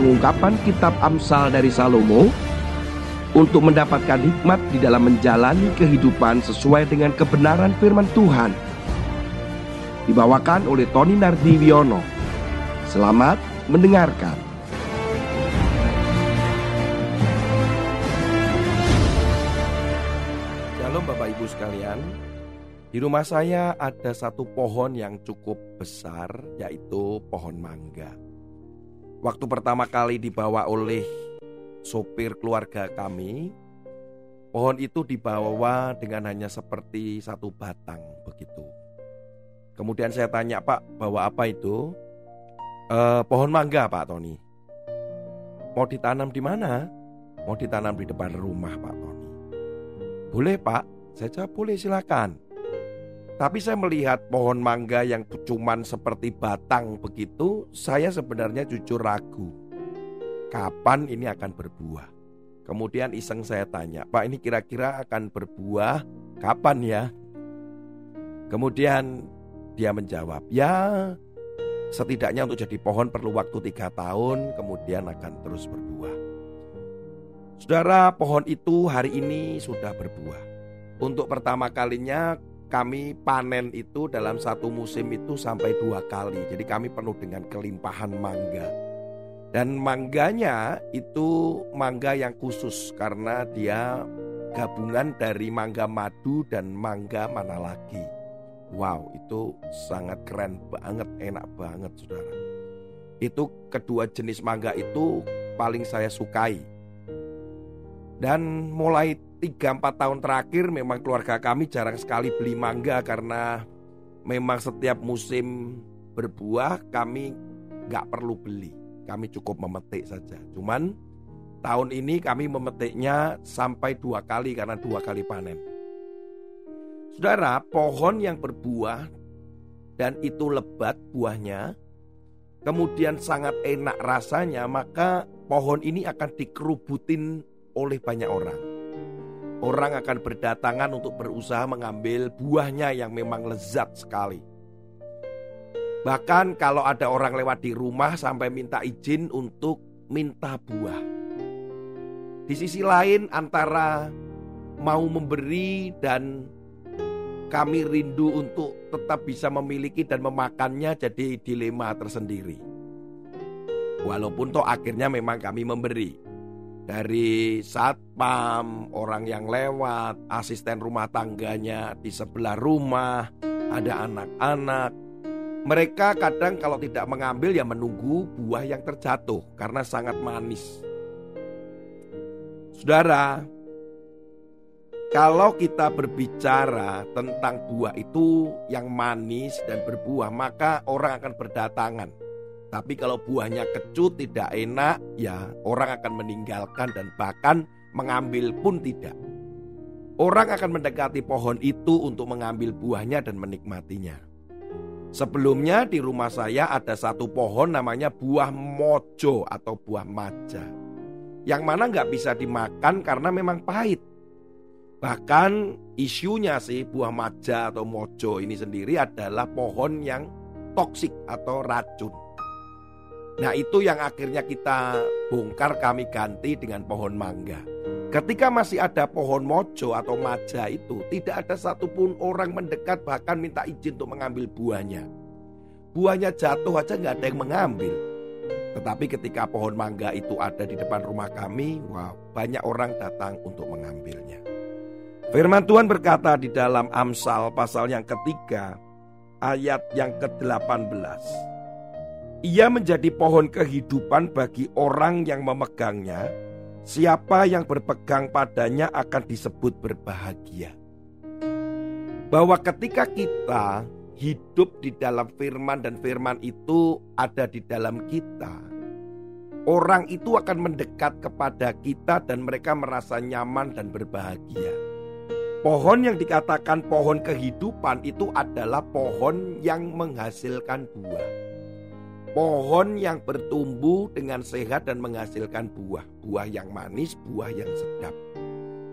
pengungkapan kitab Amsal dari Salomo untuk mendapatkan hikmat di dalam menjalani kehidupan sesuai dengan kebenaran firman Tuhan. Dibawakan oleh Tony Nardiwiono. Selamat mendengarkan. Shalom Bapak Ibu sekalian. Di rumah saya ada satu pohon yang cukup besar yaitu pohon mangga. Waktu pertama kali dibawa oleh sopir keluarga kami, pohon itu dibawa dengan hanya seperti satu batang begitu. Kemudian saya tanya Pak, bawa apa itu? E, pohon mangga Pak Tony. Mau ditanam di mana? Mau ditanam di depan rumah Pak Tony. Boleh Pak, saya jawab boleh silakan. Tapi saya melihat pohon mangga yang cuman seperti batang begitu, saya sebenarnya jujur ragu kapan ini akan berbuah. Kemudian iseng saya tanya, Pak ini kira-kira akan berbuah kapan ya? Kemudian dia menjawab, ya setidaknya untuk jadi pohon perlu waktu tiga tahun, kemudian akan terus berbuah. Saudara, pohon itu hari ini sudah berbuah. Untuk pertama kalinya kami panen itu dalam satu musim itu sampai dua kali. Jadi kami penuh dengan kelimpahan mangga. Dan mangganya itu mangga yang khusus karena dia gabungan dari mangga madu dan mangga mana lagi. Wow, itu sangat keren banget, enak banget saudara. Itu kedua jenis mangga itu paling saya sukai. Dan mulai 3-4 tahun terakhir memang keluarga kami jarang sekali beli mangga karena memang setiap musim berbuah kami nggak perlu beli kami cukup memetik saja. Cuman tahun ini kami memetiknya sampai dua kali karena dua kali panen. Saudara, pohon yang berbuah dan itu lebat buahnya, kemudian sangat enak rasanya, maka pohon ini akan dikerubutin oleh banyak orang. Orang akan berdatangan untuk berusaha mengambil buahnya yang memang lezat sekali. Bahkan kalau ada orang lewat di rumah sampai minta izin untuk minta buah. Di sisi lain antara mau memberi dan kami rindu untuk tetap bisa memiliki dan memakannya jadi dilema tersendiri. Walaupun toh akhirnya memang kami memberi. Dari satpam, orang yang lewat, asisten rumah tangganya di sebelah rumah, ada anak-anak, mereka kadang kalau tidak mengambil ya menunggu buah yang terjatuh karena sangat manis. Saudara, kalau kita berbicara tentang buah itu yang manis dan berbuah, maka orang akan berdatangan. Tapi kalau buahnya kecut, tidak enak, ya orang akan meninggalkan dan bahkan mengambil pun tidak. Orang akan mendekati pohon itu untuk mengambil buahnya dan menikmatinya. Sebelumnya di rumah saya ada satu pohon namanya buah mojo atau buah maja. Yang mana nggak bisa dimakan karena memang pahit. Bahkan isunya sih buah maja atau mojo ini sendiri adalah pohon yang toksik atau racun. Nah itu yang akhirnya kita bongkar kami ganti dengan pohon mangga. Ketika masih ada pohon mojo atau maja itu, tidak ada satupun orang mendekat bahkan minta izin untuk mengambil buahnya. Buahnya jatuh aja nggak ada yang mengambil. Tetapi ketika pohon mangga itu ada di depan rumah kami, wow, banyak orang datang untuk mengambilnya. Firman Tuhan berkata di dalam Amsal pasal yang ketiga, ayat yang ke-18. Ia menjadi pohon kehidupan bagi orang yang memegangnya, Siapa yang berpegang padanya akan disebut berbahagia. Bahwa ketika kita hidup di dalam firman dan firman itu ada di dalam kita, orang itu akan mendekat kepada kita dan mereka merasa nyaman dan berbahagia. Pohon yang dikatakan pohon kehidupan itu adalah pohon yang menghasilkan buah pohon yang bertumbuh dengan sehat dan menghasilkan buah, buah yang manis, buah yang sedap.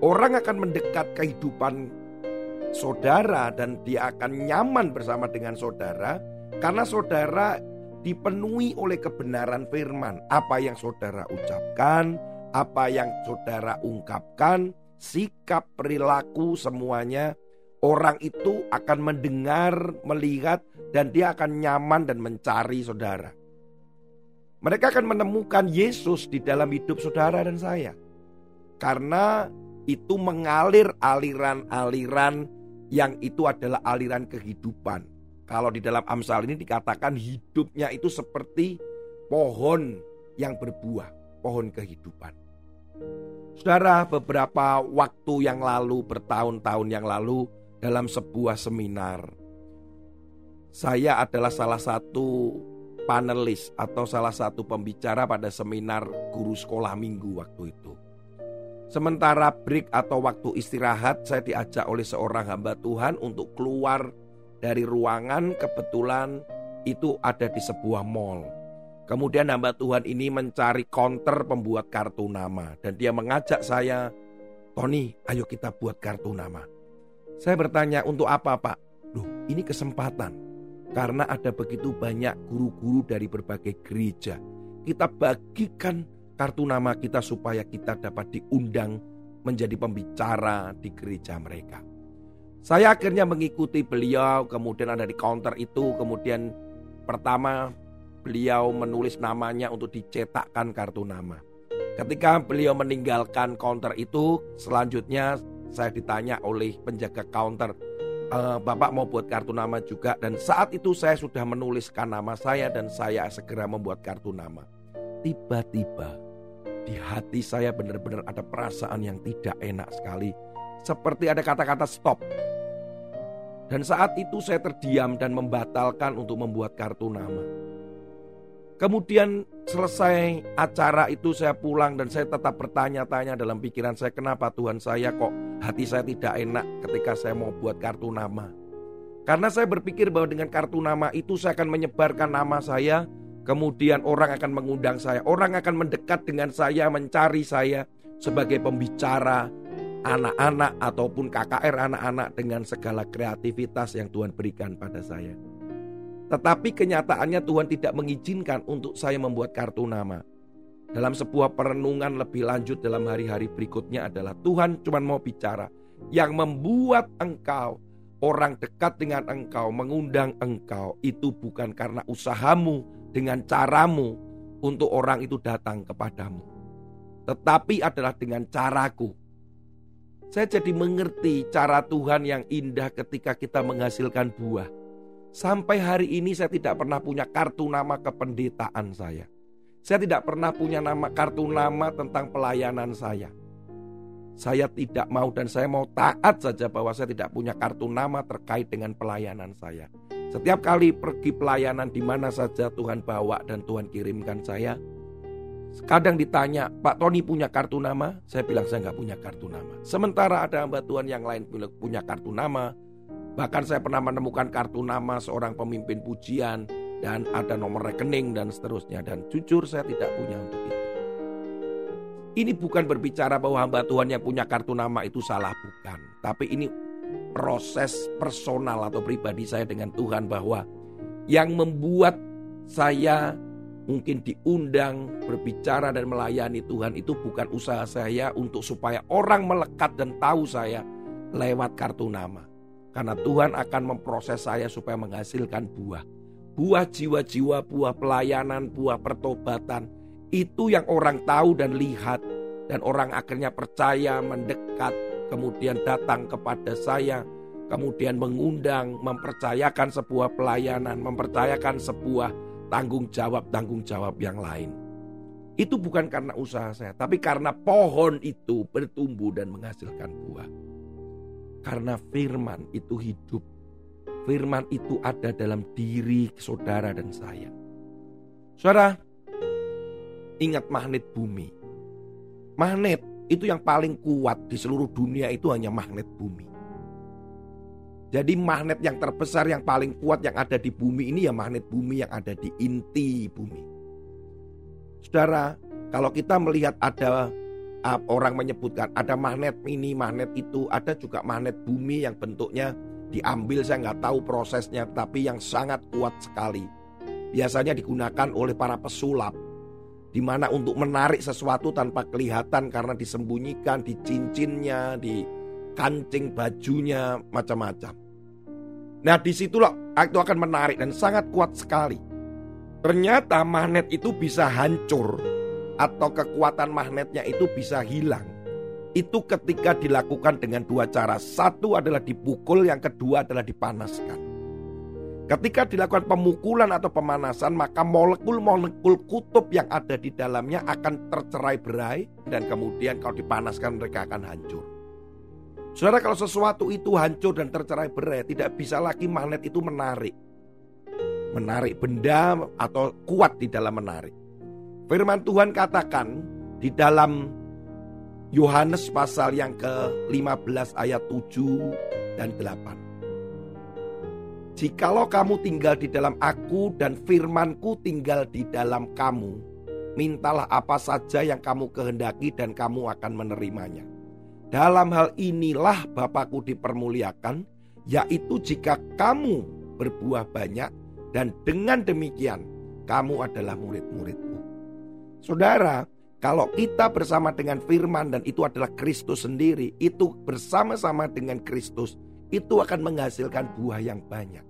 Orang akan mendekat kehidupan saudara dan dia akan nyaman bersama dengan saudara karena saudara dipenuhi oleh kebenaran firman. Apa yang saudara ucapkan, apa yang saudara ungkapkan, sikap, perilaku, semuanya orang itu akan mendengar, melihat, dan dia akan nyaman dan mencari saudara. Mereka akan menemukan Yesus di dalam hidup saudara dan saya, karena itu mengalir aliran-aliran yang itu adalah aliran kehidupan. Kalau di dalam Amsal ini dikatakan hidupnya itu seperti pohon yang berbuah, pohon kehidupan. Saudara, beberapa waktu yang lalu, bertahun-tahun yang lalu, dalam sebuah seminar, saya adalah salah satu panelis atau salah satu pembicara pada seminar guru sekolah minggu waktu itu. Sementara break atau waktu istirahat, saya diajak oleh seorang hamba Tuhan untuk keluar dari ruangan kebetulan itu ada di sebuah mall. Kemudian hamba Tuhan ini mencari counter pembuat kartu nama dan dia mengajak saya, Tony, ayo kita buat kartu nama. Saya bertanya untuk apa Pak? Loh ini kesempatan karena ada begitu banyak guru-guru dari berbagai gereja. Kita bagikan kartu nama kita supaya kita dapat diundang menjadi pembicara di gereja mereka. Saya akhirnya mengikuti beliau, kemudian ada di counter itu, kemudian pertama beliau menulis namanya untuk dicetakkan kartu nama. Ketika beliau meninggalkan counter itu, selanjutnya saya ditanya oleh penjaga counter, e, Bapak mau buat kartu nama juga dan saat itu saya sudah menuliskan nama saya dan saya segera membuat kartu nama. Tiba-tiba di hati saya benar-benar ada perasaan yang tidak enak sekali. Seperti ada kata-kata stop. Dan saat itu saya terdiam dan membatalkan untuk membuat kartu nama. Kemudian selesai acara itu saya pulang dan saya tetap bertanya-tanya dalam pikiran saya kenapa Tuhan saya kok hati saya tidak enak ketika saya mau buat kartu nama. Karena saya berpikir bahwa dengan kartu nama itu saya akan menyebarkan nama saya, kemudian orang akan mengundang saya, orang akan mendekat dengan saya, mencari saya sebagai pembicara, anak-anak ataupun KKR anak-anak dengan segala kreativitas yang Tuhan berikan pada saya. Tetapi kenyataannya Tuhan tidak mengizinkan untuk saya membuat kartu nama. Dalam sebuah perenungan lebih lanjut dalam hari-hari berikutnya adalah Tuhan cuma mau bicara yang membuat engkau orang dekat dengan engkau mengundang engkau itu bukan karena usahamu dengan caramu untuk orang itu datang kepadamu. Tetapi adalah dengan caraku saya jadi mengerti cara Tuhan yang indah ketika kita menghasilkan buah. Sampai hari ini saya tidak pernah punya kartu nama kependetaan saya. Saya tidak pernah punya nama kartu nama tentang pelayanan saya. Saya tidak mau dan saya mau taat saja bahwa saya tidak punya kartu nama terkait dengan pelayanan saya. Setiap kali pergi pelayanan di mana saja Tuhan bawa dan Tuhan kirimkan saya, Kadang ditanya, Pak Tony punya kartu nama? Saya bilang saya nggak punya kartu nama. Sementara ada hamba Tuhan yang lain punya kartu nama. Bahkan saya pernah menemukan kartu nama seorang pemimpin pujian dan ada nomor rekening dan seterusnya. Dan jujur saya tidak punya untuk itu. Ini bukan berbicara bahwa hamba Tuhan yang punya kartu nama itu salah, bukan. Tapi ini proses personal atau pribadi saya dengan Tuhan bahwa yang membuat saya mungkin diundang berbicara dan melayani Tuhan itu bukan usaha saya untuk supaya orang melekat dan tahu saya lewat kartu nama. Karena Tuhan akan memproses saya supaya menghasilkan buah. Buah jiwa-jiwa, buah pelayanan, buah pertobatan. Itu yang orang tahu dan lihat. Dan orang akhirnya percaya, mendekat, kemudian datang kepada saya. Kemudian mengundang, mempercayakan sebuah pelayanan, mempercayakan sebuah tanggung jawab-tanggung jawab yang lain. Itu bukan karena usaha saya, tapi karena pohon itu bertumbuh dan menghasilkan buah. Karena firman itu hidup. Firman itu ada dalam diri saudara dan saya. Saudara, ingat magnet bumi. Magnet itu yang paling kuat di seluruh dunia itu hanya magnet bumi. Jadi magnet yang terbesar yang paling kuat yang ada di bumi ini ya magnet bumi yang ada di inti bumi. Saudara, kalau kita melihat ada uh, orang menyebutkan ada magnet ini, magnet itu, ada juga magnet bumi yang bentuknya diambil saya nggak tahu prosesnya, tapi yang sangat kuat sekali. biasanya digunakan oleh para pesulap di mana untuk menarik sesuatu tanpa kelihatan karena disembunyikan di cincinnya, di kancing bajunya, macam-macam. Nah di situlah itu akan menarik dan sangat kuat sekali. Ternyata magnet itu bisa hancur atau kekuatan magnetnya itu bisa hilang. Itu ketika dilakukan dengan dua cara. Satu adalah dipukul, yang kedua adalah dipanaskan. Ketika dilakukan pemukulan atau pemanasan, maka molekul-molekul kutub yang ada di dalamnya akan tercerai berai dan kemudian kalau dipanaskan mereka akan hancur. Saudara kalau sesuatu itu hancur dan tercerai berai, tidak bisa lagi magnet itu menarik. Menarik benda atau kuat di dalam menarik. Firman Tuhan katakan di dalam Yohanes pasal yang ke-15 ayat 7 dan 8. Jikalau kamu tinggal di dalam aku dan firmanku tinggal di dalam kamu, mintalah apa saja yang kamu kehendaki dan kamu akan menerimanya. Dalam hal inilah Bapakku dipermuliakan, yaitu jika kamu berbuah banyak dan dengan demikian kamu adalah murid-muridku. Saudara, kalau kita bersama dengan firman dan itu adalah Kristus sendiri, itu bersama-sama dengan Kristus, itu akan menghasilkan buah yang banyak.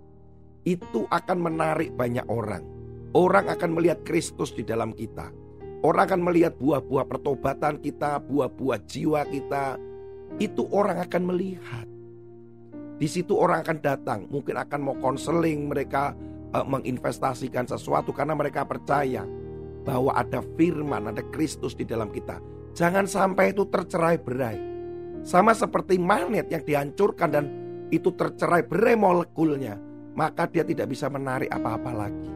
Itu akan menarik banyak orang. Orang akan melihat Kristus di dalam kita. Orang akan melihat buah-buah pertobatan kita, buah-buah jiwa kita. Itu orang akan melihat. Di situ orang akan datang, mungkin akan mau konseling mereka uh, menginvestasikan sesuatu karena mereka percaya bahwa ada firman, ada Kristus di dalam kita. Jangan sampai itu tercerai berai. Sama seperti magnet yang dihancurkan dan itu tercerai berai molekulnya, maka dia tidak bisa menarik apa-apa lagi.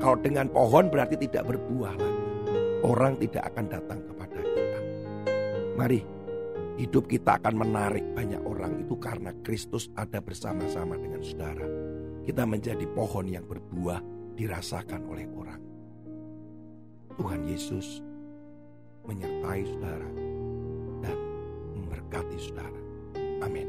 Kalau dengan pohon berarti tidak berbuah lagi. Orang tidak akan datang kepada kita. Mari, hidup kita akan menarik banyak orang itu karena Kristus ada bersama-sama dengan saudara. Kita menjadi pohon yang berbuah dirasakan oleh orang. Tuhan Yesus menyertai saudara dan memberkati saudara. Amin.